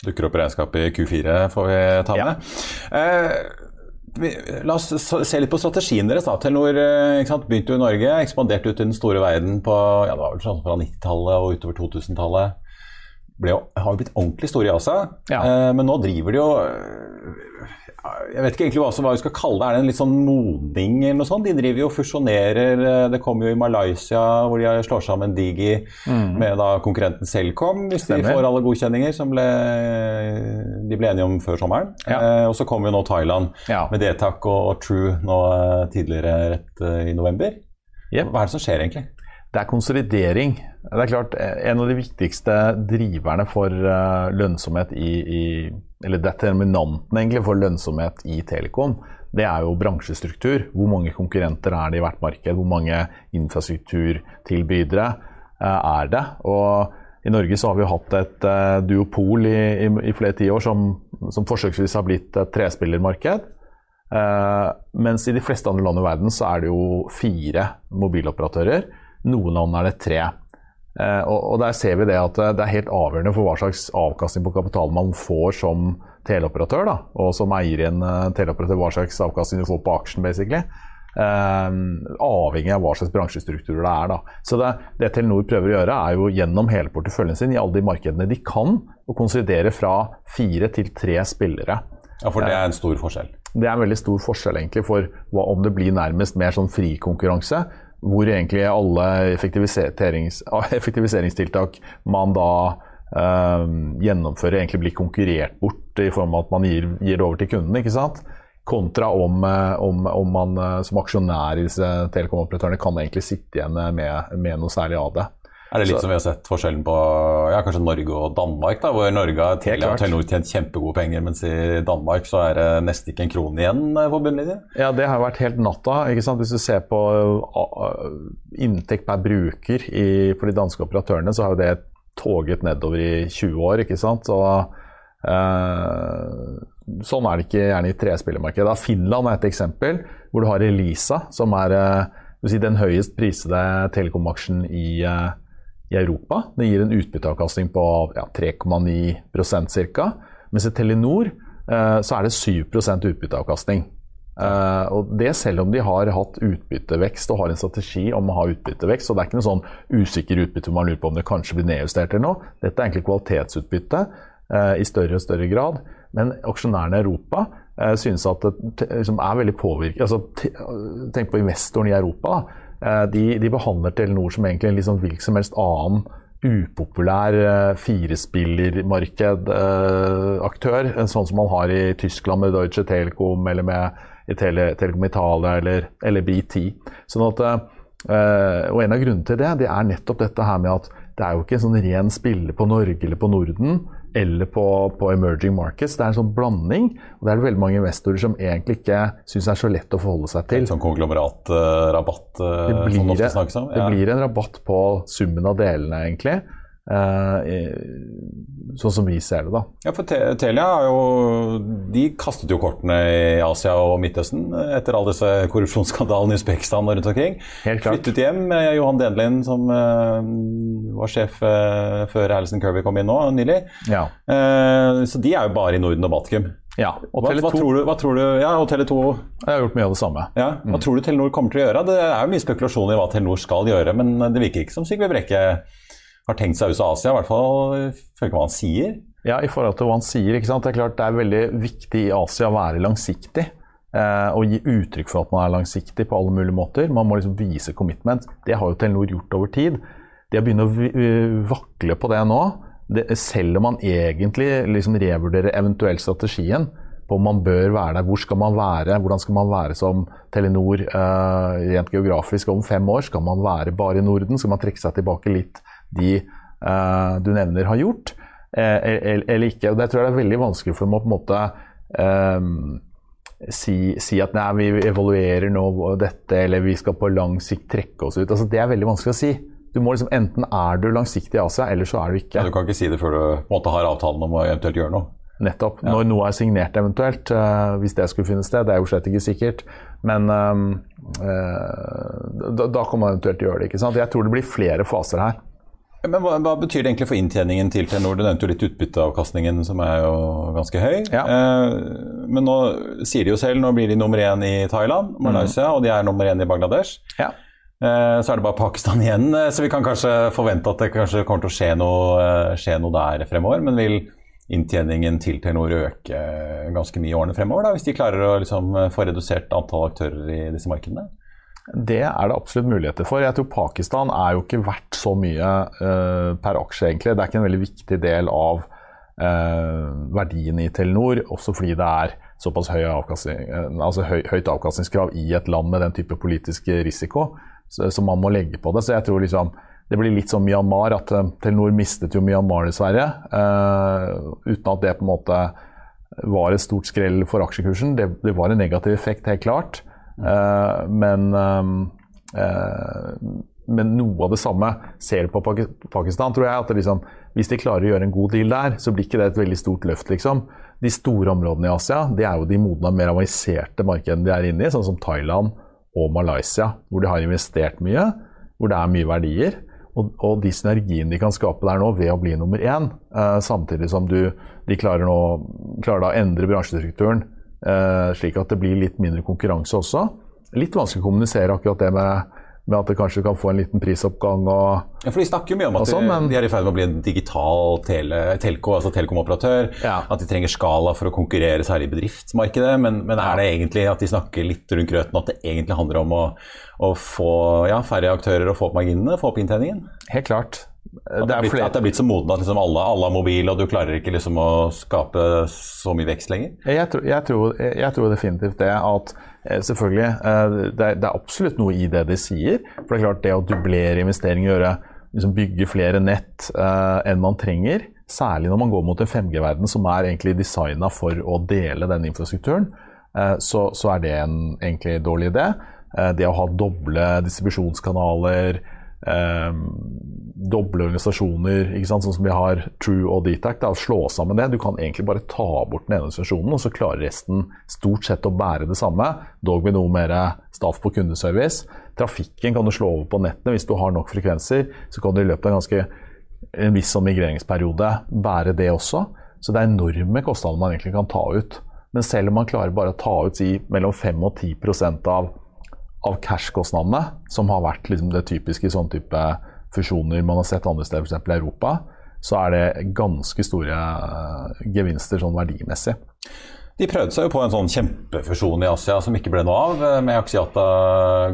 Dukker opp regnskapet i Q4, får vi ta med. Ja. Eh, vi, la oss se litt på strategien deres. da. Telenor eh, begynte jo i Norge, ekspanderte ut i den store verden på ja, det var vel sånn fra 90-tallet og utover 2000-tallet. Har jo blitt ordentlig store i Asia, ja. eh, men nå driver de jo jeg vet ikke egentlig hva, hva vi skal kalle det. Er det en litt sånn modning eller noe sånt? De driver jo og fusjonerer. Eh, det kommer jo i Malaysia hvor de slår sammen Digi mm. med da konkurrenten Selcom, hvis Stemmer. de får alle godkjenninger som ble, de ble enige om før sommeren. Ja. Eh, og så kommer jo nå Thailand ja. med Detak og, og, True nå eh, tidligere rett uh, i november. Yep. Hva er det som skjer egentlig? Det er konsolidering. Det er klart, En av de viktigste driverne for uh, lønnsomhet i, i eller determinanten egentlig for lønnsomhet i Telekom, det er jo bransjestruktur. Hvor mange konkurrenter er det i hvert marked? Hvor mange infrastrukturtilbydere eh, er det? Og i Norge så har vi hatt et uh, duopol i, i, i flere tiår som, som forsøksvis har blitt et trespillermarked. Uh, mens i de fleste andre land i verden så er det jo fire mobiloperatører. Noen land er det tre. Eh, og, Der ser vi det at eh, det er helt avgjørende for hva slags avkastning på kapital man får som teleoperatør, da, og som eier i en eh, teleoperatør, hva slags avkastning du får på aksjen, basically. Uh, avhengig av hva slags bransjestrukturer det er. Da. Så det, det, Telenor prøver å gjøre, er jo gjennom hele porteføljen sin i alle de markedene de kan, å konsolidere fra fire til tre spillere. Ja, For det er en stor forskjell? Det er en veldig stor forskjell egentlig for hva, om det blir nærmest mer sånn frikonkurranse hvor egentlig alle effektiviserings, effektiviseringstiltak man da eh, gjennomfører, egentlig blir konkurrert bort i form av at man gir, gir det over til kunden. ikke sant? Kontra om, eh, om, om man eh, som aksjonær i disse telekomoperatørene kan egentlig sitte igjen med, med noe særlig av det. Er det litt så, som vi har sett forskjellen på ja, kanskje Norge og Danmark? da, Hvor Norge har Telenor tjent kjempegode penger, mens i Danmark så er det nesten ikke en krone igjen på bunnlinjen? Ja, det har vært helt natta. ikke sant? Hvis du ser på inntekt per bruker i, for de danske operatørene, så har jo det toget nedover i 20 år. ikke sant? Så, eh, sånn er det ikke gjerne i trespillermarkedet. Finland er et eksempel, hvor du har Elisa, som er eh, si, den høyest prisede telekomaksjen i eh, i Europa. Det gir en utbytteavkastning på ja, 3,9% ca. Mens i Telenor eh, så er det 7% utbytteavkastning. Uh, og Det selv om de har hatt utbyttevekst og har en strategi om å ha utbyttevekst. Så det er ikke noe sånn usikker utbytte man lurer på om det kanskje blir nedjustert eller noe. Dette er egentlig kvalitetsutbytte uh, i større og større grad. Men aksjonærene i Europa uh, synes at det liksom er veldig påvirket altså, Tenk på investoren i Europa. da de, de, behandler Telenor som egentlig en liksom hvilken som helst annen upopulær uh, firespillermarkedaktør, uh, sånn som man har i Tyskland med Deutsche Telekom eller med Tele, Telekom Italia eller, eller BT. Sånn at, og En av grunnene til det det er nettopp dette her med at det er jo ikke en sånn ren spiller på Norge eller på Norden eller på, på, emerging markets. Det er en sånn blanding. og Det er det veldig mange investorer som egentlig ikke syns er så lett å forholde seg til. En sånn konglomeratrabatt uh, uh, som ofte snakkes om? Ja. Det blir en rabatt på summen av delene, egentlig. Uh, sånn som vi ser det, da. Ja, for Telia har jo De kastet jo kortene i Asia og Midtøsten etter alle disse korrupsjonsskandalene i Usbekistan og rundt omkring. Helt klart. Flyttet hjem med Johan Denlin, som uh, var sjef uh, før Alison Kirby kom inn nå nylig. Ja. så de er jo bare i Norden og Baltikum. Ja, og hva, hva, tror du, hva tror du Ja, og Tele2 Jeg har gjort mye av det samme. Ja, hva mm. tror du Telenor kommer til å gjøre? Det er jo mye spekulasjoner i hva Telenor skal gjøre, men det virker ikke som Sigve Brekke har tenkt seg ut av Asia, i hvert fall ifølge hva han sier. Ja, i forhold til hva han sier. ikke sant? Det er klart det er veldig viktig i Asia å være langsiktig. Eh, og gi uttrykk for at man er langsiktig på alle mulige måter. Man må liksom vise commitment. Det har jo Telenor gjort over tid. De har begynt å vakle på det nå. Det, selv om man egentlig liksom revurderer eventuelt strategien på om man bør være der, hvor skal man være, hvordan skal man være som Telenor eh, rent geografisk om fem år? Skal man være bare i Norden? Skal man trekke seg tilbake litt de eh, du nevner, har gjort, eh, eller ikke. Og Det tror jeg det er veldig vanskelig for dem å på en måte um, si, si, at nei, vi evaluerer nå dette, eller vi skal på lang sikt trekke oss ut. Altså, det er veldig vanskelig å si. Du må liksom, Enten er du langsiktig i Asia, eller så er du ikke. Ja, du kan ikke si det før du på en måte har avtalen om å eventuelt gjøre noe? Nettopp. Når noe er signert eventuelt, uh, hvis det skulle finne sted. Det er jo slett ikke sikkert. Men uh, da, da, kan man eventuelt gjøre det. ikke sant? Jeg tror det blir flere faser her. Men hva, hva, betyr det egentlig for inntjeningen til Telenor? Du nevnte jo litt utbytteavkastningen, som er jo ganske høy. Ja. Eh, men nå sier de jo selv, nå blir de nummer én i Thailand, Malaysia, mm. og de er nummer én i Bangladesh. Ja. Eh, så er det bare Pakistan igjen, eh, så vi kan kanskje forvente at det kanskje kommer til å skje noe, eh, skje noe der fremover. Men vil inntjeningen til Telenor øke ganske mye i årene fremover, da, hvis de klarer å liksom, få redusert antall aktører i disse markedene? Det er det absolutt muligheter for. Jeg tror Pakistan er jo ikke verdt så mye uh, per aksje, egentlig. Det er ikke en veldig viktig del av uh, verdien i Telenor, også fordi det er såpass høy avkastning, uh, altså høy, høyt avkastningskrav i et land med den type politisk risiko som man må legge på det. Så jeg tror liksom det blir litt som Myanmar, at Telenor mistet jo Myanmar, dessverre. uten at det på en måte var et stort skrell for aksjekursen. Det, det var en negativ effekt, helt klart. Eh, men, noe av det samme ser du på Pakistan, tror jeg. at liksom, Hvis de klarer å gjøre en god deal der, så blir ikke det et veldig stort løft. liksom. De store områdene i Asia det er jo de modne, mer avanserte markedene de er inne i, sånn som Thailand og Malaysia, hvor de har investert mye, hvor det er mye verdier. Og, og de synergiene de kan skape der nå ved å bli nummer én, eh, samtidig som du, de klarer, nå, klarer å endre bransjestrukturen slik at det blir litt mindre konkurranse også. Litt vanskelig å kommunisere akkurat det med, med at det kanskje kan få en liten prisoppgang. Og, ja, for De snakker jo mye om at sånn, men, de er i ferd med å bli en digital tele, telco, altså telekomoperatør. Ja. At de trenger skala for å konkurrere, særlig i bedriftsmarkedet. Men, men, er det egentlig at de snakker litt rundt grøten, at det egentlig handler om å, å få ja, færre aktører og få opp marginene, få opp inntjeningen? Helt klart. At det, er blitt, at det er blitt så modent at liksom alle, alle har mobil, og du klarer ikke liksom å skape så mye vekst lenger? Jeg tror, jeg tror, jeg tror definitivt det. At eh, selvfølgelig eh, det er, det er, absolutt noe i det de sier. For det er klart det å dublere investeringer, gjøre, liksom bygge flere nett uh, enn man trenger, særlig når man går mot en 5G-verden som er egentlig designa for å dele den infrastrukturen, uh, så, så, er det en egentlig dårlig idé. Uh, det å ha doble distribusjonskanaler eh, doble organisasjoner, sånn som vi har True og Dtac. Slå sammen det. Du kan egentlig bare ta bort den ene organisasjonen, og så klarer resten stort sett å bære det samme, dog med noe mer staff på kundeservice. Trafikken kan du slå over på nettene. Hvis du har nok frekvenser, så kan du i løpet av en ganske en viss sånn migreringsperiode bære det også. Så det er enorme kostnader man egentlig kan ta ut. Men selv om man klarer bare å ta ut si, mellom 5 og 10 av av cash-kostnadene, som har vært liksom det typiske i sånne type fusjoner man har sett andre steder, f.eks. i Europa, så er det ganske store uh, gevinster sånn verdimessig. De prøvde seg jo på en sånn kjempefusjon i Asia som ikke ble noe av, eh, med Axiata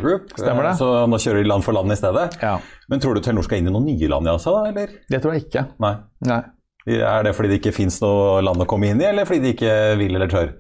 Group. Stemmer det. Så nå kjører de land for land i stedet. Ja. Men tror du Telenor skal inn i noen nye land i Asia, da? eller? Det tror jeg ikke. Nei. Nei. Er det fordi det ikke fins noe land å komme inn i, eller fordi de ikke vil eller tør?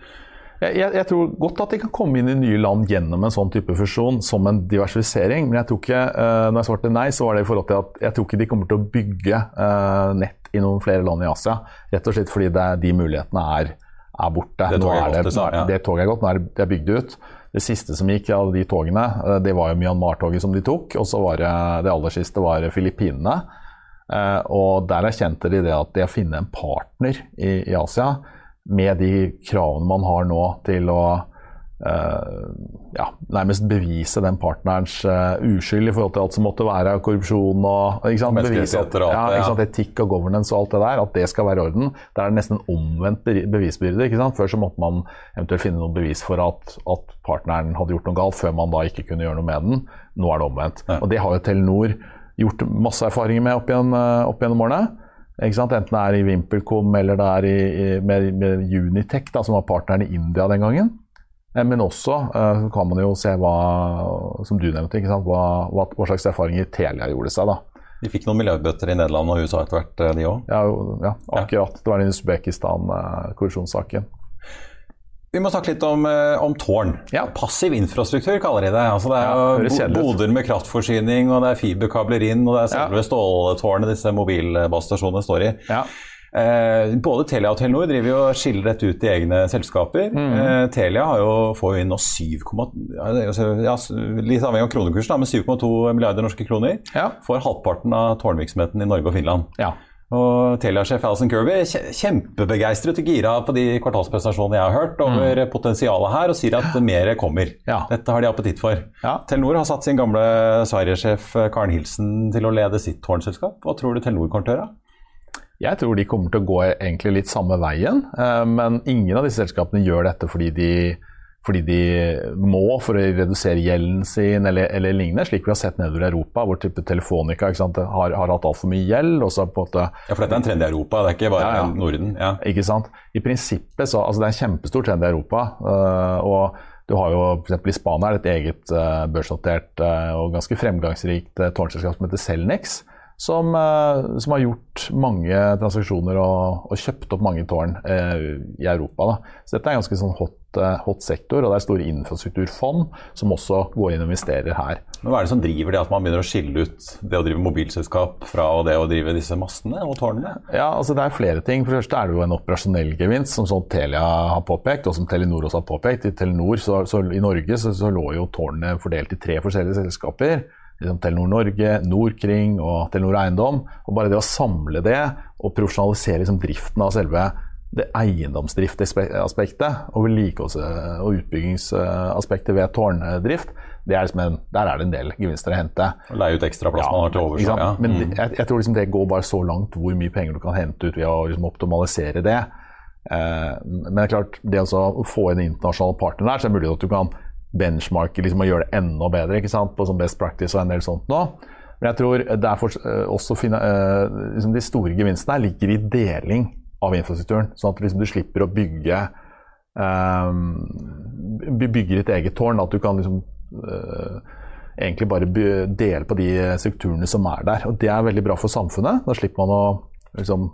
Jeg, jeg, tror godt at de kan komme inn i nye land gjennom en sånn type fusjon som en diversifisering. Men jeg tror ikke, uh, når jeg svarte nei, så var det i forhold til at jeg tror ikke de kommer til å bygge uh, nett i noen flere land i Asia. Rett og slett fordi det, de mulighetene er, er borte. Det toget er, det, ja. det toget er gått, nå er det bygd ut. Det siste som gikk av de togene, uh, det var jo Myanmar-toget som de tok. Og så var det det aller siste var Filippinene. og der erkjente de det at det å finne en partner i, i Asia med de kravene man har nå til å uh, ja, nærmest bevise den partnerens uh, uskyld i forhold til alt som måtte være korrupsjon og ikke sant, bevise at, ja, ikke sant, etikk og governance og alt det der, at det skal være i orden. Det er nesten omvendt bevisbyrde. ikke sant? Før så måtte man eventuelt finne noe bevis for at, at, partneren hadde gjort noe galt, før man da ikke kunne gjøre noe med den. Nå er det omvendt. Ja. Og det har jo Telenor gjort masse erfaringer med opp, igjen, eh, opp gjennom årene. Enten det er i VimpelCom eller det er i, i, med, med, Unitech, da, som var partneren i India den gangen. Eh, men også uh, kan man jo se hva, som du nevnte, hva, hva, hva, slags erfaringer Telia gjorde seg. da. De fikk noen miljøbøtter i Nederland og USA etter hvert, de òg? Ja, ja, akkurat. Det var den Usbekistan-korrupsjonssaken. Vi må snakke litt om, eh, om tårn. Ja. Passiv infrastruktur kaller de det. Altså det er ja, boder med kraftforsyning, og det er fiberkabler inn, og det er selve ja. ståltårnet disse mobilbasestasjonene står i. Ja. Eh, både Telia og Telenor driver jo skiller dette ut i egne selskaper. Mm. Eh, Telia har jo, får jo inn nå 7, ja, litt avhengig av kronekursen, men 7,2 milliarder norske kroner ja. får halvparten av tårnvirksomheten i Norge og Finland. Og Telia-sjef Alison Kirby er kjempebegeistret og gira på de kvartalspresentasjonene jeg har hørt over mm. potensialet her, og sier at mer kommer. Ja. Dette har de appetitt for. Ja. Telenor har satt sin gamle Sverige-sjef Karen Hilsen til å lede sitt tårnselskap. Hva tror du Telenor kommer til å gjøre? Jeg tror de kommer til å gå egentlig litt samme veien, eh, men ingen av disse selskapene gjør dette fordi de fordi de må for å redusere gjelden sin eller, eller lignende, slik vi har sett nedover i Europa, hvor type Telefonica sant, har, har, hatt altfor mye gjeld. Og så på en måte, ja, For dette er en trend i Europa, det er ikke bare ja, ja. Norden? Ja. Ikke sant. I prinsippet så, altså Det er en kjempestor trend i Europa. Uh, og du har jo f.eks. i Spania et eget uh, børsnotert uh, og ganske fremgangsrikt tårnselskap som heter Celnex. Som, som, har gjort mange transaksjoner og, og, kjøpt opp mange tårn i Europa. Da. Så dette er en ganske sånn hot Eh, hot sektor, og det er store infrastrukturfond som også går inn og investerer her. Men Hva er det som driver det at man begynner å skille ut det å drive mobilselskap fra det å drive disse mastene og tårnene? Ja, altså Det er flere ting. For det første er det jo en operasjonell gevinst, som sånn Telia har påpekt, og som Telenor også har påpekt. I Telenor, så, så I Norge så, så, lå jo tårnene fordelt i tre forskjellige selskaper. Liksom Telenor Norge, Norkring og Telenor Eiendom. Og Bare det å samle det og profesjonalisere liksom driften av selve det eiendomsdriftaspektet og vedlikeholds- og utbyggingsaspektet ved tårndrift, er liksom en, der er det en del gevinster å hente. Og Leie ut ekstra plass ja, man har til overs. Ja. Men mm. jeg, jeg, tror liksom det går bare så langt hvor mye penger du kan hente ut ved å liksom optimalisere det. Eh, men det er klart, det å få inn internasjonale partnere der, så er det mulig at du kan benchmarke liksom, og gjøre det enda bedre ikke sant? på sånn best practice og en del sånt nå. Men jeg tror det er for, eh, også eh, liksom de store gevinstene her ligger i deling av infrastrukturen. Sånn at liksom du slipper å bygge um, bygge ditt eget tårn. At du kan liksom uh, egentlig bare dele på de strukturene som er der. Og Det er veldig bra for samfunnet. Da slipper man å liksom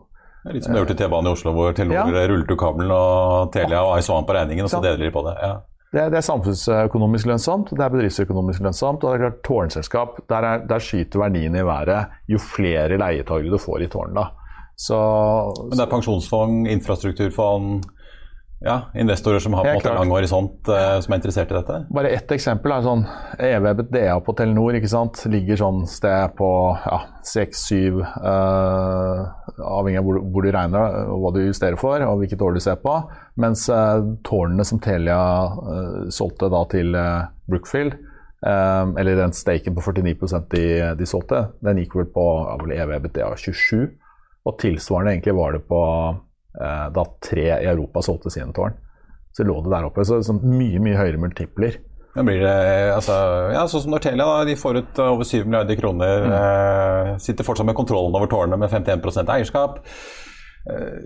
Litt som det gjort i T-banen i Oslo, hvor Telenor ja. rullet ut kabelen og Telia og Ice på regningen, og så deler de på det. Ja. Det, det, er samfunnsøkonomisk lønnsomt, det er bedriftsøkonomisk lønnsomt. og det er klart Tårnselskap, der, er, der skyter verdiene i været jo flere leietagere du får i tårnet. Så, Men det er pensjonsfond, infrastrukturfond, ja, investorer som har på en måte lang horisont, eh, som er interessert i dette? Bare ett eksempel er sånn EV-DA på Telenor ikke sant? ligger sånn sted på ja, 6-7, uh, eh, avhengig av hvor, hvor, du regner og hva du justerer for og hvilket år du ser på. Mens eh, tårnene som Telia solgte da til Brookfield, eller den staken på 49 de, de solgte, den gikk vel på ja, EV-BTA 27. Og tilsvarende egentlig var det på eh, da tre i Europa solgte sine tårn. Så lå det der oppe. Så så mye, mye høyere multipler. Men blir det, altså, ja, Sånn som Nortelia, da, de får ut over 7 milliarder kroner. Mm. Eh, sitter fortsatt med kontrollen over tårnene med 51 eierskap. Eh,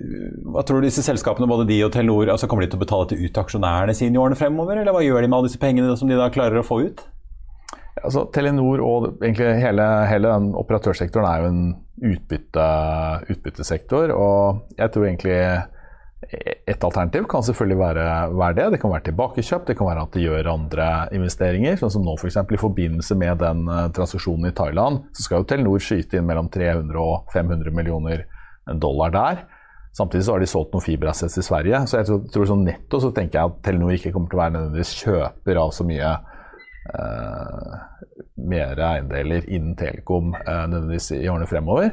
hva tror du disse selskapene, både de og Telenor, altså kommer de til å betale til ut aksjonærene sine i årene fremover? Eller hva gjør de med alle disse pengene som de da klarer å få ut? Altså, Telenor og egentlig hele, hele den operatørsektoren er jo en utbytte, utbyttesektor. Og jeg tror egentlig et alternativ kan selvfølgelig være, være, det. Det kan være tilbakekjøp, det kan være at de gjør andre investeringer. Sånn som nå f.eks. For i forbindelse med den uh, transaksjonen i Thailand, så skal jo Telenor skyte inn mellom 300 og 500 millioner dollar der. Samtidig så har de solgt noen fiberassets i Sverige. Så jeg tror, tror sånn netto så tenker jeg at Telenor ikke kommer til å være nødvendigvis kjøper av så mye Eh, mer eiendeler innen Telekom eh, nødvendigvis i årene fremover.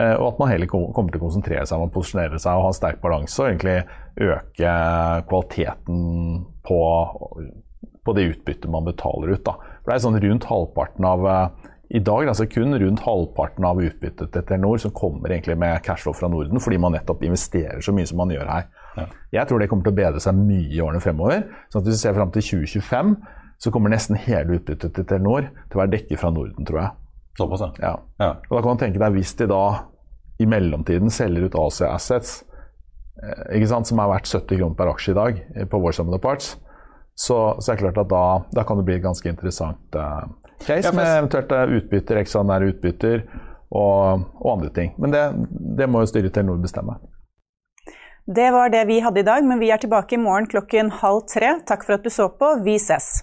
Eh, og at man heller kommer til å konsentrere seg om å posisjonere seg og ha sterk balanse og egentlig øke kvaliteten på, på det utbyttet man betaler ut. Da. For det er sånn rundt halvparten av i dag altså kun rundt halvparten av utbyttet til Telenor som kommer egentlig med cashflow fra Norden, fordi man nettopp investerer så mye som man gjør her. Ja. Jeg tror det kommer til å bedre seg mye i årene fremover. sånn at Hvis vi ser fram til 2025, så kommer nesten hele utbyttet til Telenor til å være dekket fra Norden, tror jeg. Såpass, ja. ja. Og da kan man tenke deg, hvis de da i mellomtiden selger ut Asia Assets, eh, ikke sant, som er verdt 70 kroner per aksje i dag eh, på of the Parts, så, så, er det klart at da, da kan det bli et ganske interessant uh, case ja, med eventuelt utbytter, ekstraordinære utbytter og, og, andre ting. Men det, det må jo styret Telenor bestemme. Det var det vi hadde i dag, men vi er tilbake i morgen klokken halv tre. Takk for at du så på. Vi ses.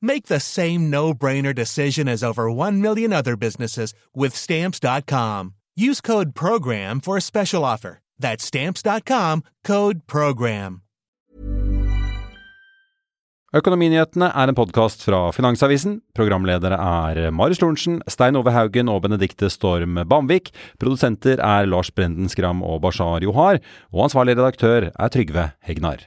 Make the same no brainer decision as over 1 million other businesses with Stamps.com. Use code PROGRAM for a special offer. That's Stamps.com code PROGRAM. Økonominyhetene er en podkast fra Finansavisen. Programledere er Marius Lorentzen, Stein Ove Haugen og Benedikte Storm Bamvik. Produsenter er Lars Brenden Skram og Bashar Johar. Og ansvarlig redaktør er Trygve Hegnar.